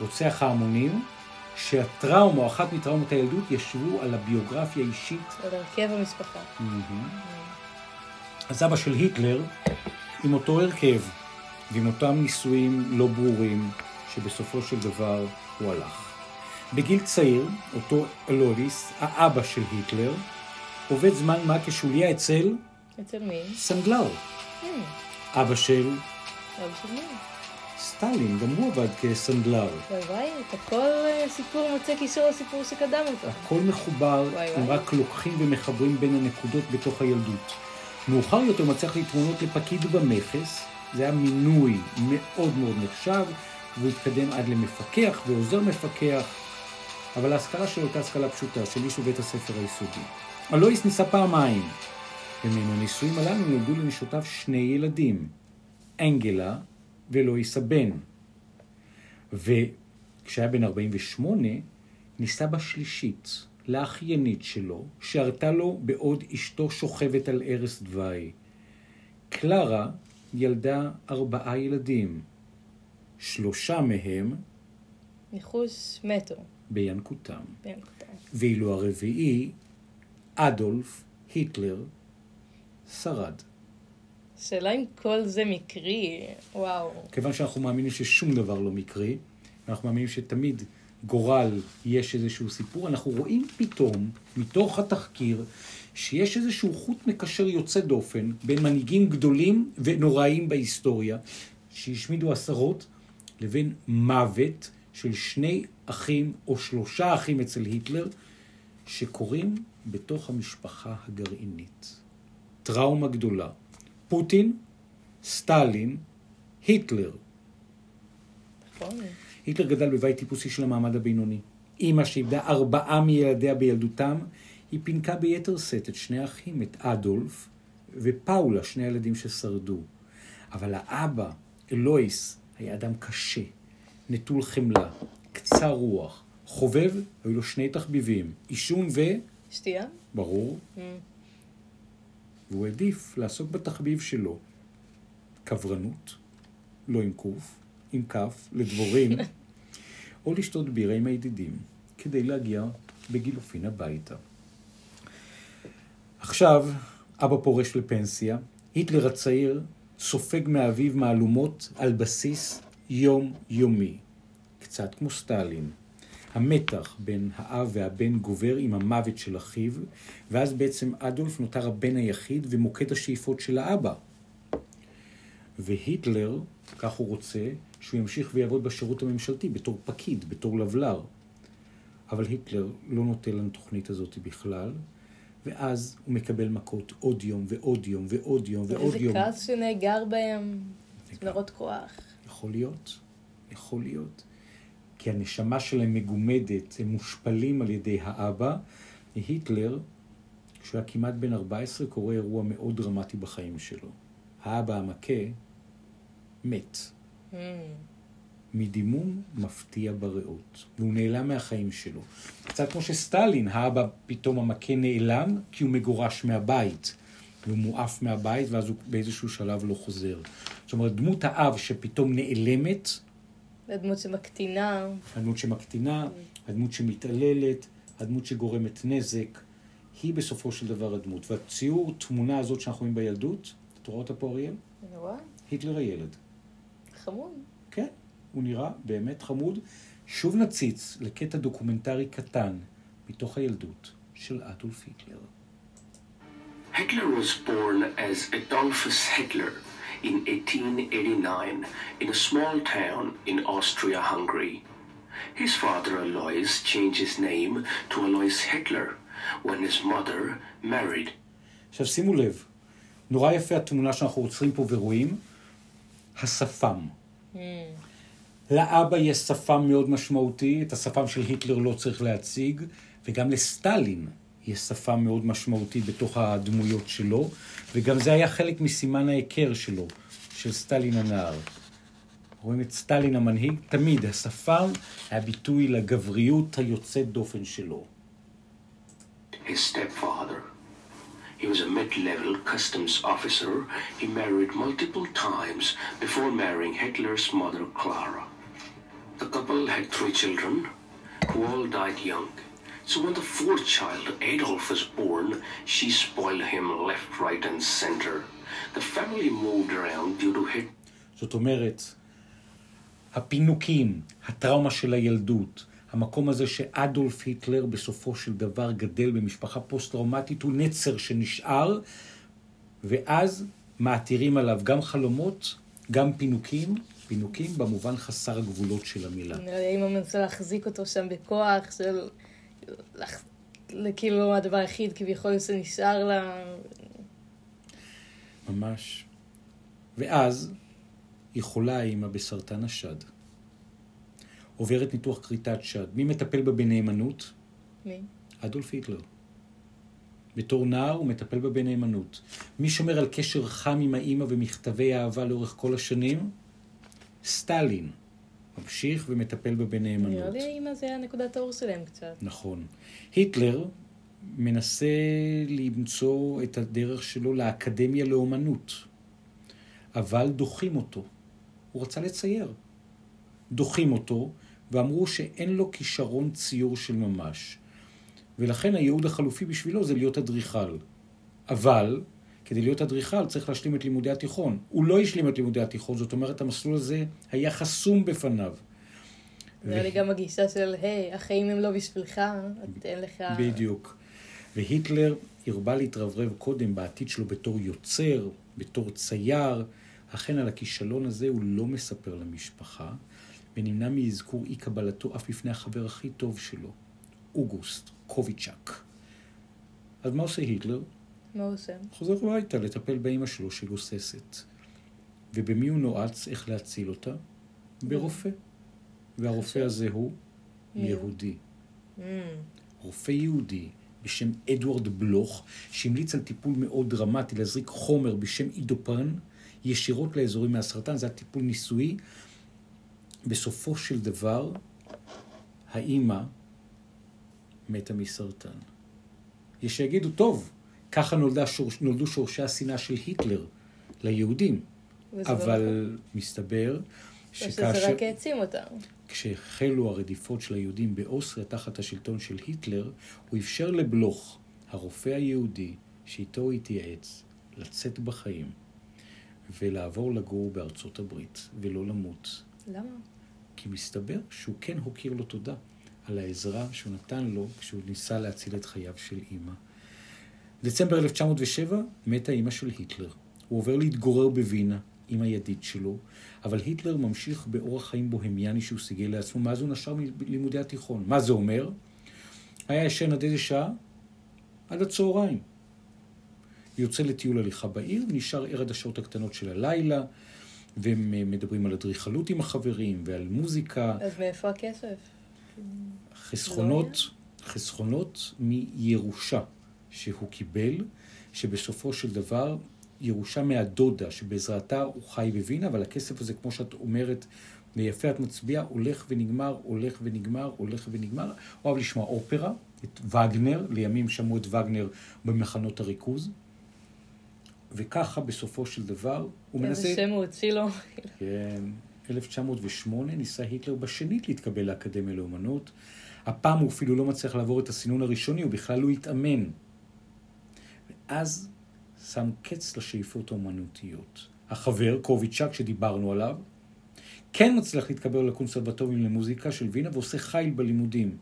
רוצח ההמונים, שהטראומה, או אחת מטראומות הילדות, ישבו על הביוגרפיה האישית. על הרכב המשפחה. Mm-hmm. Mm. אז אבא של היטלר עם אותו הרכב ועם אותם נישואים לא ברורים, שבסופו של דבר הוא הלך. בגיל צעיר, אותו אלוריס, האבא של היטלר, עובד זמן מה כשוליה אצל... אצל מי? סנדלר. Hmm. אבא של... אבא של מי? סטלין, גם הוא עבד כסנדלר. וואי וואי, את הכל אה, סיפור מוצא קישור לסיפור שקדם אותו. הכל מחובר, הם רק לוקחים ומחברים בין הנקודות בתוך הילדות. מאוחר יותר מצליח להתמונות לפקיד במכס, זה היה מינוי מאוד מאוד נחשב, והוא התקדם עד למפקח ועוזר מפקח, אבל ההשכלה שלו הייתה השכלה פשוטה, של איש בבית הספר היסודי. אלויס ניסה פעמיים, ומן הנישואים הללו נולדו לנשותיו שני ילדים, אנגלה ואלויס הבן. וכשהיה בן 48, ניסה בשלישית, לאחיינית שלו, שהרתה לו בעוד אשתו שוכבת על ערש דווי. קלרה ילדה ארבעה ילדים. שלושה מהם... ניחוש מתו. בינקותם. בינקותם. ואילו הרביעי, אדולף היטלר, שרד. שאלה אם כל זה מקרי, וואו. כיוון שאנחנו מאמינים ששום דבר לא מקרי, אנחנו מאמינים שתמיד גורל יש איזשהו סיפור, אנחנו רואים פתאום, מתוך התחקיר, שיש איזשהו חוט מקשר יוצא דופן בין מנהיגים גדולים ונוראים בהיסטוריה, שהשמידו עשרות, לבין מוות של שני אחים או שלושה אחים אצל היטלר, שקורים בתוך המשפחה הגרעינית. טראומה גדולה. פוטין, סטלין, היטלר. נכון. היטלר גדל בבית טיפוסי של המעמד הבינוני. אימא שאיבדה ארבעה מילדיה בילדותם, היא פינקה ביתר שאת את שני האחים, את אדולף ופאולה, שני הילדים ששרדו. אבל האבא, אלויס, היה אדם קשה, נטול חמלה, קצר רוח, חובב, היו לו שני תחביבים, עישון ו... שתייה? ברור. Mm. והוא העדיף לעסוק בתחביב שלו. קברנות, לא עם קוף, עם כף, לדבורים, או לשתות בירה עם הידידים, כדי להגיע בגילופין הביתה. עכשיו, אבא פורש לפנסיה, היטלר הצעיר סופג מאביו מהלומות על בסיס יום-יומי, קצת כמו סטלין. המתח בין האב והבן גובר עם המוות של אחיו, ואז בעצם אדולף נותר הבן היחיד ומוקד השאיפות של האבא. והיטלר, כך הוא רוצה, שהוא ימשיך ויעבוד בשירות הממשלתי בתור פקיד, בתור לבלר. אבל היטלר לא נוטה לתוכנית הזאת בכלל, ואז הוא מקבל מכות עוד יום ועוד יום ועוד יום ועוד איזה יום. כעס שנאגר בהם, צמרות כוח. יכול להיות, יכול להיות. כי הנשמה שלהם מגומדת, הם מושפלים על ידי האבא. היטלר, כשהוא היה כמעט בן 14, קורה אירוע מאוד דרמטי בחיים שלו. האבא המכה מת. Mm. מדימום מפתיע בריאות, והוא נעלם מהחיים שלו. קצת כמו שסטלין, האבא פתאום המכה נעלם כי הוא מגורש מהבית. והוא מועף מהבית, ואז הוא באיזשהו שלב לא חוזר. זאת אומרת, דמות האב שפתאום נעלמת, הדמות שמקטינה. הדמות שמקטינה, הדמות שמתעללת, הדמות שגורמת נזק, היא בסופו של דבר הדמות. והציור, תמונה הזאת שאנחנו רואים בילדות, אתה רואה אותה פה אריאל? אני רואה, היטלר הילד. חמוד. כן, הוא נראה באמת חמוד. שוב נציץ לקטע דוקומנטרי קטן מתוך הילדות של אדולף היטלר. Hitler was born as Adolphus Hitler in 1889 in a small town in Austria-Hungary. His father Alois changed his name to Alois Hitler when his mother married עכשיו שימו לב, נורא יפה התמונה שאנחנו עוצרים פה ורואים, השפם. Mm. לאבא יש שפם מאוד משמעותי, את השפם של היטלר לא צריך להציג, וגם לסטלין יש שפם מאוד משמעותי בתוך הדמויות שלו, וגם זה היה חלק מסימן ההיכר שלו, של סטלין הנער. רואים את סטלין המנהיג, תמיד השפם היה ביטוי לגבריות היוצאת דופן שלו. his stepfather. He was a mid-level customs officer. He married multiple times before marrying Hitler's mother Clara. The couple had three children who all died young. So when the fourth child, Adolf, was born, she spoiled him left, right, and center. The family moved around due to Hitler. זאת אומרת, הפינוקים, הטראומה של הילדות, המקום הזה שאדולף היטלר בסופו של דבר גדל במשפחה פוסט-טראומטית הוא נצר שנשאר, ואז מעתירים עליו גם חלומות, גם פינוקים, פינוקים במובן חסר הגבולות של המילה. נראה לי האמא מנסה להחזיק אותו שם בכוח של... לח- כאילו הדבר היחיד כביכול שנשאר לה... ממש. ואז היא חולה האימא בסרטן השד. עוברת ניתוח כריתת שד. מי מטפל בה בנאמנות? מי? אדולף היטלר. בתור נער הוא מטפל בה בנאמנות. מי שומר על קשר חם עם האימא ומכתבי אהבה לאורך כל השנים? סטלין. ממשיך ומטפל בה בנאמנות. נראה לי האמא זה היה נקודת האור שלהם קצת. נכון. היטלר מנסה למצוא את הדרך שלו לאקדמיה לאומנות, אבל דוחים אותו. הוא רצה לצייר. דוחים אותו, ואמרו שאין לו כישרון ציור של ממש. ולכן הייעוד החלופי בשבילו זה להיות אדריכל. אבל, כדי להיות אדריכל צריך להשלים את לימודי התיכון. הוא לא השלים את לימודי התיכון, זאת אומרת, המסלול הזה היה חסום בפניו. נראה לי גם הגישה של, היי, החיים הם לא בשבילך, תן לך... בדיוק. והיטלר הרבה להתרברב קודם בעתיד שלו בתור יוצר, בתור צייר. אכן על הכישלון הזה הוא לא מספר למשפחה, ונמנע מאזכור אי קבלתו אף בפני החבר הכי טוב שלו, אוגוסט קוביצ'ק. אז מה עושה היטלר? מה הוא עושה? חוזר הביתה לטפל באימא שלו שגוססת. ובמי הוא נועץ איך להציל אותה? ברופא. והרופא הזה הוא? יהודי. Mm, רופא יהודי בשם אדוארד בלוך, שהמליץ על טיפול מאוד דרמטי, להזריק חומר בשם אידופרן, ישירות לאזורים מהסרטן, זה היה טיפול ניסויי. בסופו של דבר, האימא מתה מסרטן. יש שיגידו, טוב, ככה נולדה שור, נולדו שורשי השנאה של היטלר ליהודים. לא אבל מסתבר או שזה שכאשר... רק העצים אותם. כשהחלו הרדיפות של היהודים באוסטריה תחת השלטון של היטלר, הוא אפשר לבלוך, הרופא היהודי, שאיתו הוא התייעץ, לצאת בחיים ולעבור לגור בארצות הברית ולא למות. למה? כי מסתבר שהוא כן הוקיר לו תודה על העזרה שהוא נתן לו כשהוא ניסה להציל את חייו של אימא. דצמבר 1907 מתה אימא של היטלר. הוא עובר להתגורר בווינה עם הידיד שלו, אבל היטלר ממשיך באורח חיים בוהמיאני שהוא סיגל לעצמו מאז הוא נשר מלימודי התיכון. מה זה אומר? היה ישן עד איזה שעה? עד הצהריים. יוצא לטיול הליכה בעיר, נשאר ער עד השעות הקטנות של הלילה, והם מדברים על אדריכלות עם החברים ועל מוזיקה. אז מאיפה הכסף? חסכונות, חסכונות מירושה שהוא קיבל, שבסופו של דבר ירושה מהדודה, שבעזרתה הוא חי בווינה, אבל הכסף הזה, כמו שאת אומרת, ויפה את מצביעה, הולך ונגמר, הולך ונגמר, הולך ונגמר. אוהב לשמוע אופרה, את וגנר, לימים שמעו את וגנר במחנות הריכוז, וככה בסופו של דבר הוא מנסה... איזה שם הוא הוציא לו. כן, 1908 ניסה היטלר בשנית להתקבל לאקדמיה לאומנות. הפעם הוא אפילו לא מצליח לעבור את הסינון הראשוני, הוא בכלל לא התאמן. ואז שם קץ לשאיפות האומנותיות. החבר, קוביצ'ק, שדיברנו עליו, כן מצליח להתקבל לקונסרבטוריום למוזיקה של וינה ועושה חיל בלימודים.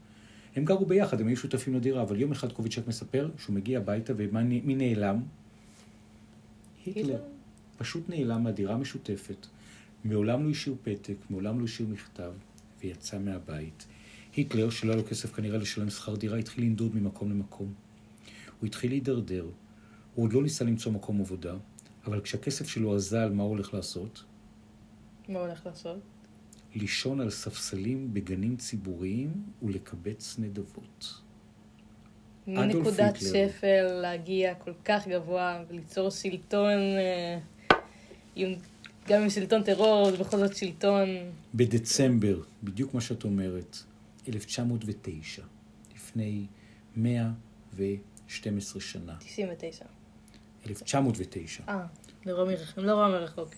הם גרו ביחד, הם היו שותפים לדירה, אבל יום אחד קוביצ'ק מספר שהוא מגיע הביתה ומי נעלם? היטלר? פשוט נעלם מהדירה המשותפת. מעולם לא השאיר פתק, מעולם לא השאיר מכתב, ויצא מהבית. היטלר, שלא היה לו כסף כנראה לשלם שכר דירה, התחיל לנדוד ממקום למקום. הוא התחיל להידרדר. הוא עוד לא ניסה למצוא מקום עבודה, אבל כשהכסף שלו אזל, מה הוא הולך לעשות? מה הוא הולך לעשות? לישון על ספסלים בגנים ציבוריים ולקבץ נדבות. מנקודת. שפל להגיע כל כך גבוה וליצור שלטון, אה, גם עם שלטון טרור, זה בכל זאת שלטון. בדצמבר, בדיוק מה שאת אומרת, 1909, לפני 112 שנה, 99. 1909, אה, לא רואה מרחוק. לא רואה מרחוק.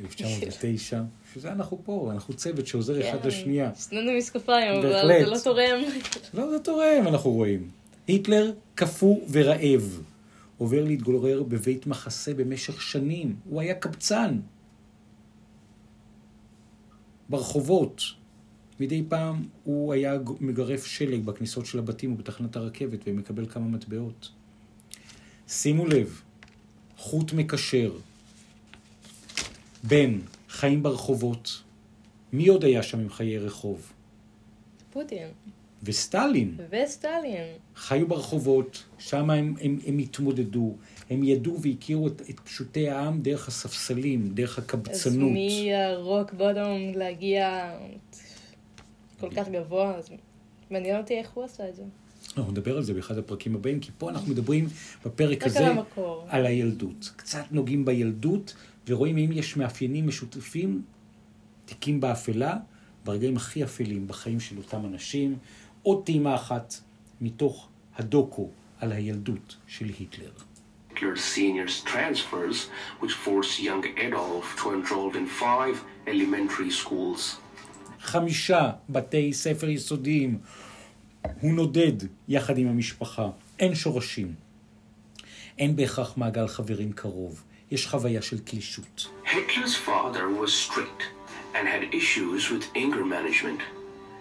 1909, שזה אנחנו פה, אנחנו צוות שעוזר אחד כן, לשנייה. שנינו משקפיים, אבל. זה לא תורם. לא, זה תורם, אנחנו רואים. היטלר קפוא ורעב. עובר להתגורר בבית מחסה במשך שנים. הוא היה קבצן. ברחובות. מדי פעם הוא היה מגרף שלג בכניסות של הבתים ובתחנת הרכבת ומקבל כמה מטבעות. שימו לב, חוט מקשר בין חיים ברחובות, מי עוד היה שם עם חיי רחוב? פוטין. וסטלין. וסטלין. חיו ברחובות, שם הם, הם, הם התמודדו, הם ידעו והכירו את, את פשוטי העם דרך הספסלים, דרך אז הקבצנות. מהרוק בוטום להגיע כל כך גבוה, אז מעניין אותי איך הוא עשה את זה. אנחנו נדבר על זה באחד הפרקים הבאים, כי פה אנחנו מדברים בפרק רק הזה על המקור. על הילדות. קצת נוגעים בילדות, ורואים אם יש מאפיינים משותפים, תיקים באפלה, ברגעים הכי אפלים בחיים של אותם אנשים. עוד טעימה אחת מתוך הדוקו על הילדות של היטלר. Senior's transfers, which forced young Adolf to enroll in five elementary schools. חמישה בתי ספר יסודיים. הוא נודד יחד עם המשפחה. אין שורשים. אין בהכרח מעגל חברים קרוב. יש חוויה של תלישות. Hitler's father was strict and had issues with anger management,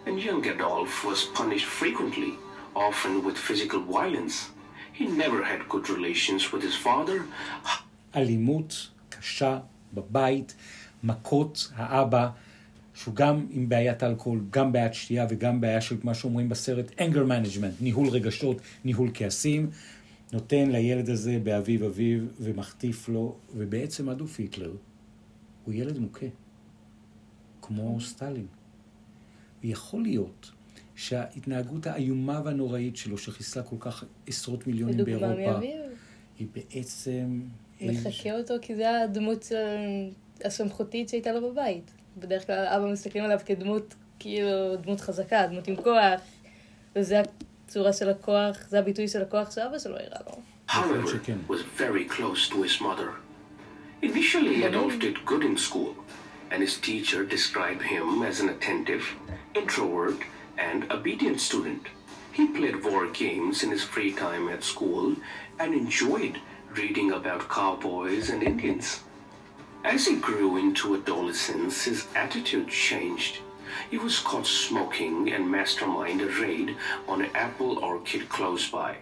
and young Adolf was punished frequently, often with physical violence. He never had good relations with his father. אלימות קשה בבית, מכות האבא, שהוא גם עם בעיית האלכוהול, גם בעיית שתייה וגם בעיה של מה שאומרים בסרט anger management, ניהול רגשות, ניהול כעסים, נותן לילד הזה באביב אביב ומחטיף לו, ובעצם אדולף היטלר הוא ילד מוכה, כמו סטלין. ויכול להיות שההתנהגות האיומה והנוראית שלו, שחיסלה כל כך עשרות מיליונים באירופה, מאביב. היא בעצם... מחקה אותו כי זה הדמות ה- הסמכותית שהייתה לו בבית. בדרך כלל אבא מסתכלים עליו כדמות, כאילו, דמות חזקה, דמות עם כוח, וזה הצורה של הכוח, זה הביטוי של הכוח שאבא שלו הראה לו. However, chicken. was very close to his mother. Initially, Adolf did good in school, and his teacher described him as an attentive, introvert, and obedient student. He played war games in his free time at school and enjoyed reading about cowboys and Indians. As he grew into adolescence, his attitude changed. He was caught smoking and masterminded a raid on an apple orchard close by.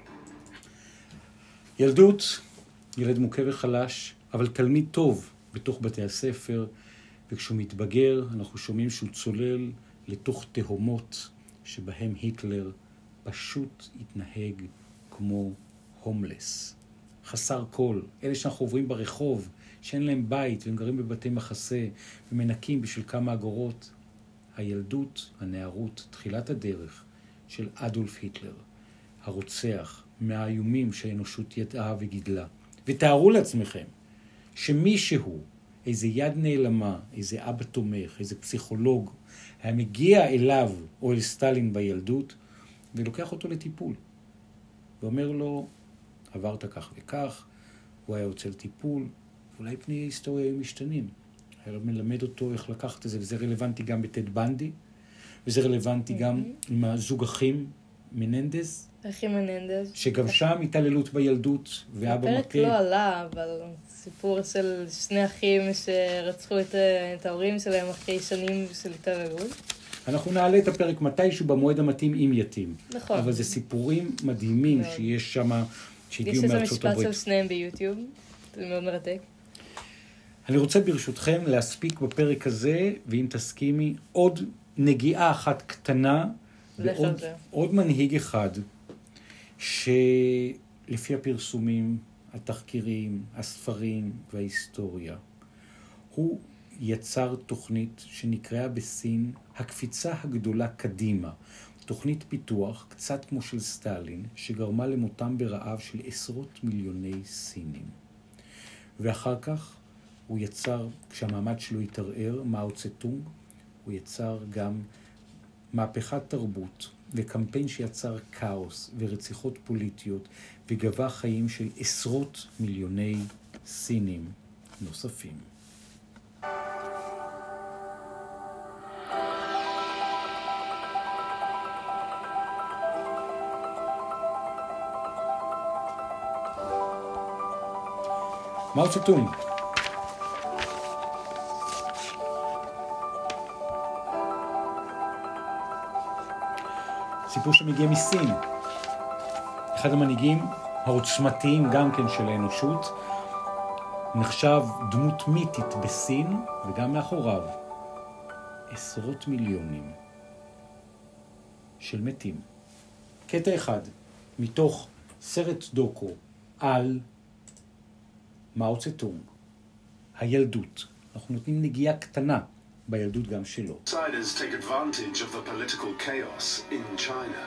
ילדות, ילד מוכה וחלש, אבל תלמיד טוב בתוך בתי הספר, וכשהוא מתבגר, אנחנו שומעים שהוא צולל לתוך תהומות שבהם היטלר פשוט התנהג כמו הומלס. חסר כל, אלה שאנחנו עוברים ברחוב, שאין להם בית והם גרים בבתי מחסה ומנקים בשביל כמה אגורות. הילדות, הנערות, תחילת הדרך של אדולף היטלר, הרוצח, מהאיומים שהאנושות ידעה וגידלה. ותארו לעצמכם שמישהו, איזה יד נעלמה, איזה אבא תומך, איזה פסיכולוג, היה מגיע אליו או אל סטלין בילדות ולוקח אותו לטיפול. ואומר לו, עברת כך וכך, הוא היה יוצא לטיפול, ואולי פני ההיסטוריה היו משתנים. היה מלמד אותו איך לקחת את זה, וזה רלוונטי גם בטד בנדי, וזה רלוונטי גם עם הזוג אחים מננדז, אחי מננדז. שגם שם התעללות בילדות, ואבא הפרק מכה. לא עלה, אבל סיפור של שני אחים שרצחו את, את ההורים שלהם אחרי שנים של התעללות. אנחנו נעלה את הפרק מתישהו במועד המתאים אם יתאים. נכון. אבל זה סיפורים מדהימים מאוד. שיש שם, יש שהגיעו איזה מארצות משפט הברית. של שניהם ביוטיוב, זה מאוד מרתק. אני רוצה ברשותכם להספיק בפרק הזה, ואם תסכימי, עוד נגיעה אחת קטנה, ועוד. עוד מנהיג אחד, שלפי הפרסומים, התחקירים, הספרים וההיסטוריה, הוא יצר תוכנית שנקראה בסין הקפיצה הגדולה קדימה. תוכנית פיתוח, קצת כמו של סטלין, שגרמה למותם ברעב של עשרות מיליוני סינים. ואחר כך הוא יצר, כשהמעמד שלו התערער, מאו צטונג, הוא יצר גם מהפכת תרבות וקמפיין שיצר כאוס ורציחות פוליטיות וגבה חיים של עשרות מיליוני סינים נוספים. מאו צטונג, סיפור שמגיע מסין. אחד המנהיגים העוצמתיים גם כן של האנושות, נחשב דמות מיתית בסין, וגם מאחוריו עשרות מיליונים של מתים. קטע אחד מתוך סרט דוקו על מאו צטונג, הילדות. אנחנו נותנים נגיעה קטנה בילדות גם שלו. Outsiders take advantage of the political chaos in China.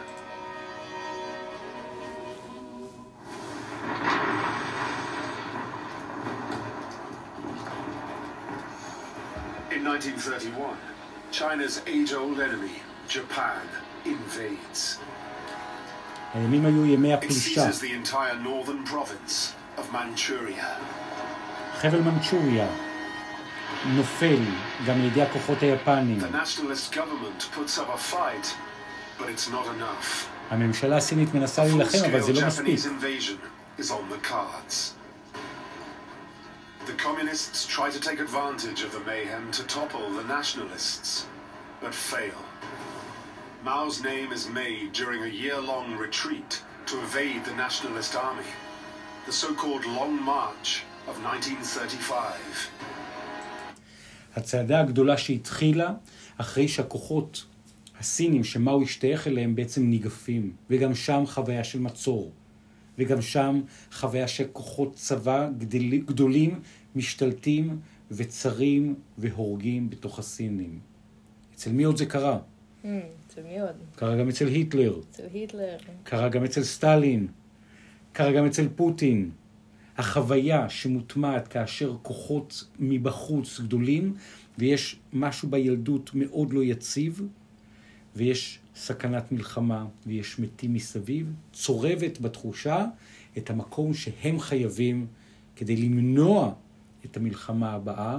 In 1931, China's age-old enemy, Japan, invades. הימים היו ימי It הפלישה. seizes the entire northern province of Manchuria. חבל מנצ'וריה נופל גם על ידי הכוחות היפנים. The nationalist government puts up a fight, but it's not enough. הממשלה הסינית מנסה A להילחם, אבל זה full-scale לא מספיק. Japanese invasion is on the cards. The communists try to take advantage of the mayhem to topple the nationalists, but fail. Mao's name is made during a year-long retreat to evade the nationalist army, the so-called Long March of 1935. הצעדה הגדולה שהתחילה אחרי שהכוחות הסינים שמאו השתייך אליהם בעצם ניגפים, וגם שם חוויה של מצור, וגם שם חוויה של כוחות צבא גדל, גדולים משתלטים וצרים והורגים בתוך הסינים. אצל מי עוד זה קרה? Hmm, אצל מי עוד? קרה גם אצל היטלר, אצל היטלר. קרה גם אצל סטלין, קרה גם אצל פוטין. החוויה שמוטמעת כאשר כוחות מבחוץ גדולים, ויש משהו בילדות מאוד לא יציב, ויש סכנת מלחמה, ויש מתים מסביב, צורבת בתחושה את המקום שהם חייבים כדי למנוע את המלחמה הבאה,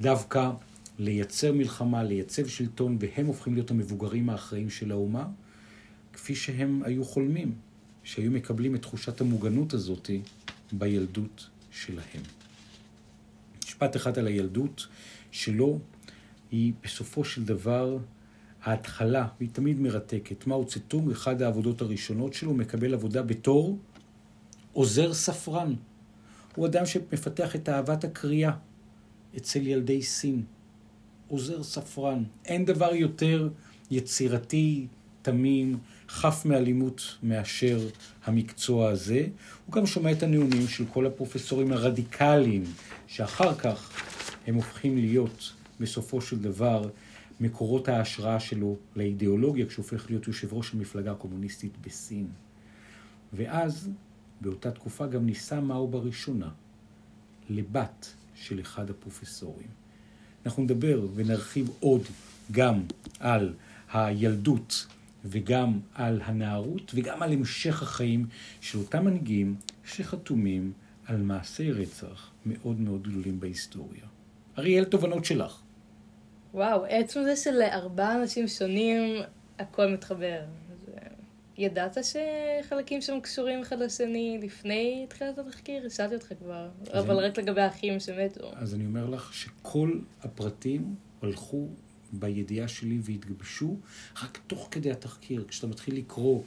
דווקא לייצר מלחמה, לייצב שלטון, והם הופכים להיות המבוגרים האחראים של האומה, כפי שהם היו חולמים, שהיו מקבלים את תחושת המוגנות הזאת בילדות שלהם. משפט אחד על הילדות שלו, היא בסופו של דבר ההתחלה, והיא תמיד מרתקת. מאו צטונג, אחת העבודות הראשונות שלו, מקבל עבודה בתור עוזר ספרן. הוא אדם שמפתח את אהבת הקריאה אצל ילדי סין. עוזר ספרן. אין דבר יותר יצירתי, תמים, חף מאלימות מאשר המקצוע הזה. הוא גם שומע את הנאומים של כל הפרופסורים הרדיקליים, שאחר כך הם הופכים להיות, בסופו של דבר, מקורות ההשראה שלו לאידיאולוגיה, כשהוא הופך להיות יושב ראש המפלגה הקומוניסטית בסין. ואז, באותה תקופה, גם נישא מאו בראשונה לבת של אחד הפרופסורים. אנחנו נדבר ונרחיב עוד גם על הילדות וגם על הנערות וגם על המשך החיים של אותם מנהיגים שחתומים על מעשי רצח מאוד מאוד גדולים בהיסטוריה. אריאל, תובנות שלך. וואו, עצם זה שלארבעה אנשים שונים הכל מתחבר. אה, ידעת שחלקים שם קשורים אחד לשני לפני תחילת התחקיר? שאלתי אותך כבר, אבל אני- רק לגבי האחים שמתו. אז אני אומר לך שכל הפרטים הלכו בידיעה שלי והתגבשו רק תוך כדי התחקיר. כשאתה מתחיל לקרוא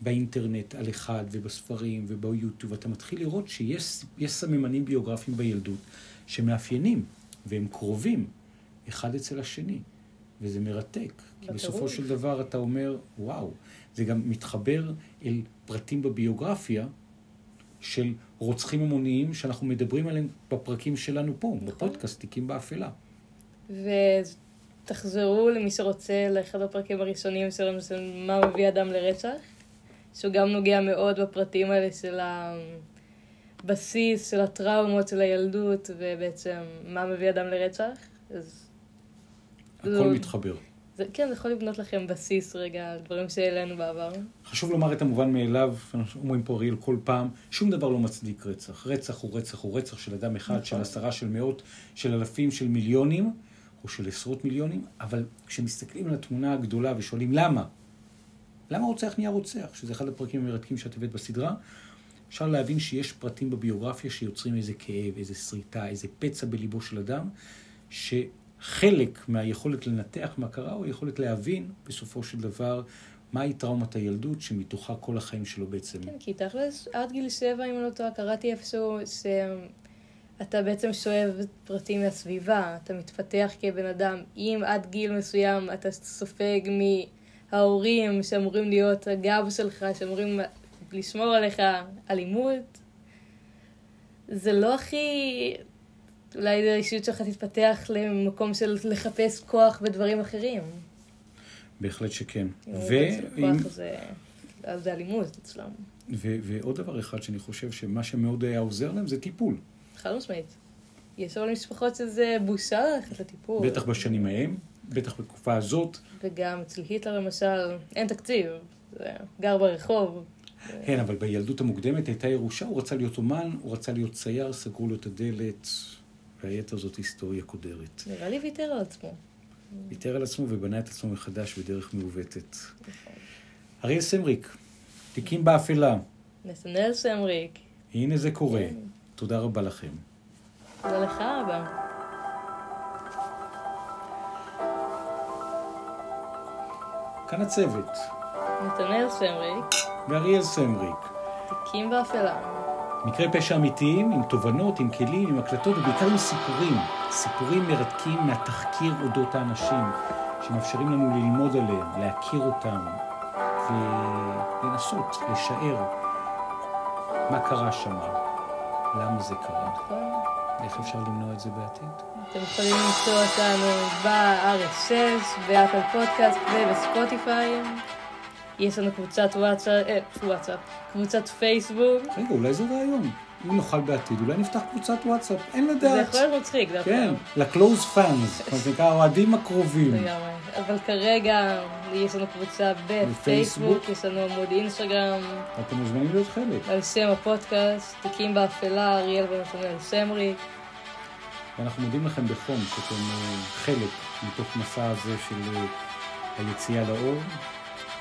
באינטרנט על אחד ובספרים וביוטיוב, אתה מתחיל לראות שיש יש סממנים ביוגרפיים בילדות שמאפיינים והם קרובים אחד אצל השני. וזה מרתק, כי. בסופו של דבר אתה אומר, וואו, זה גם מתחבר אל פרטים בביוגרפיה של רוצחים המוניים שאנחנו מדברים עליהם בפרקים שלנו פה, נכון. בפודקאסט תיקים באפלה. ותחזרו למי שרוצה לאחד הפרקים הראשונים שלנו של מה מביא אדם לרצח, שהוא גם נוגע מאוד בפרטים האלה של הבסיס, של הטראומות של הילדות, ובעצם מה מביא אדם לרצח. אז הכל לא. מתחבר. זה, כן, זה יכול לבנות לכם בסיס רגע על דברים שהעלינו בעבר. חשוב לומר את המובן מאליו, אנחנו אומרים פה אריאל כל פעם, שום דבר לא מצדיק רצח. רצח הוא רצח הוא רצח של אדם אחד, נכון. של עשרה, של מאות, של אלפים, של מיליונים, או של עשרות מיליונים, אבל כשמסתכלים על התמונה הגדולה ושואלים למה, למה רוצח נהיה רוצח, שזה אחד הפרקים המרתקים שאת הבאת בסדרה, אפשר להבין שיש פרטים בביוגרפיה שיוצרים איזה כאב, איזה שריטה, איזה פצע בליבו של אדם, שחלק מהיכולת לנתח מה קרה, הוא היכולת להבין בסופו של דבר מהי טראומת הילדות, שמתוכה כל החיים שלו בעצם. כן, כי תכלס, עד גיל שבע, אם לא טועה, קראתי איפשהו שאתה בעצם שואב פרטים מהסביבה, אתה מתפתח כבן אדם. אם עד גיל מסוים אתה סופג מההורים שאמורים להיות הגב שלך, שאמורים לשמור עליך אלימות, זה לא הכי... אולי האישיות שלך תתפתח למקום של לחפש כוח בדברים אחרים. בהחלט שכן. ואם- כוח זה, אז זה אלימות אצלם. ו- ועוד דבר אחד שאני חושב שמה שמאוד היה עוזר להם זה טיפול. חד משמעית. יש אבל משפחות שזה בושה ללכת לטיפול. בטח בשנים ההם, בטח בתקופה הזאת. וגם אצל היטלר למשל, אין תקציב. זה גר ברחוב. כן, אבל בילדות המוקדמת הייתה ירושה, הוא רצה להיות אומן, הוא רצה להיות צייר, סגרו לו את הדלת, והיתר זאת היסטוריה קודרת. נראה לי ויתר על עצמו. ויתר על עצמו ובנה את עצמו מחדש בדרך מעוותת. אריאל סמריק, תיקים באפלה. נתנאל סמריק, הנה זה קורה. תודה רבה לכם. תודה לך, אבא. כאן הצוות, נתנאל סמריק, ואריאל סמריק. תיקים באפלה. מקרי פשע אמיתיים, עם תובנות, עם כלים, עם הקלטות, ובעיקר עם סיפורים. סיפורים מרתקים מהתחקיר אודות האנשים, שמאפשרים לנו ללמוד עליהם, להכיר אותם, ולנסות לשער מה קרה שם, למה זה קרה, נכון? איך אפשר למנוע את זה בעתיד. אתם יכולים למצוא אותנו ב-RSS, באפל פודקאסט ובספוטיפיי. יש לנו קבוצת וואטסאפ, אה, וואטסאפ, קבוצת פייסבוק. רגע, אולי זה רעיון. אם נוכל בעתיד, אולי נפתח קבוצת וואטסאפ, אין זה לדעת. יכול להיות מצחיק, דווקא. כן, ל-close fans, מה שנקרא, האוהדים הקרובים. לגמרי. אבל כרגע יש לנו קבוצה בפייסבוק. יש לנו עמוד אינסטגרם, אתם מוזמנים להיות חלק. על שם הפודקאסט, תיקים באפלה, אריאל ונתנאל סמריק. ואנחנו מודים לכם בחום שאתם אה, חלק מתוך מסע הזה של אה, היציאה לאור,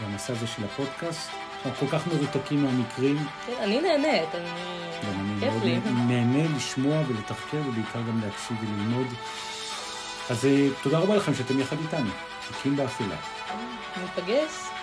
והמסע הזה של הפודקאסט. אנחנו כל כך מרותקים מהמקרים, כן, אני נהנית, אני... גם אני כיף מאוד. נהנה לשמוע ולתחקר, ובעיקר גם להקשיב וללמוד. אז אה, תודה רבה לכם שאתם יחד איתנו. תיקים באפלה. ניפגש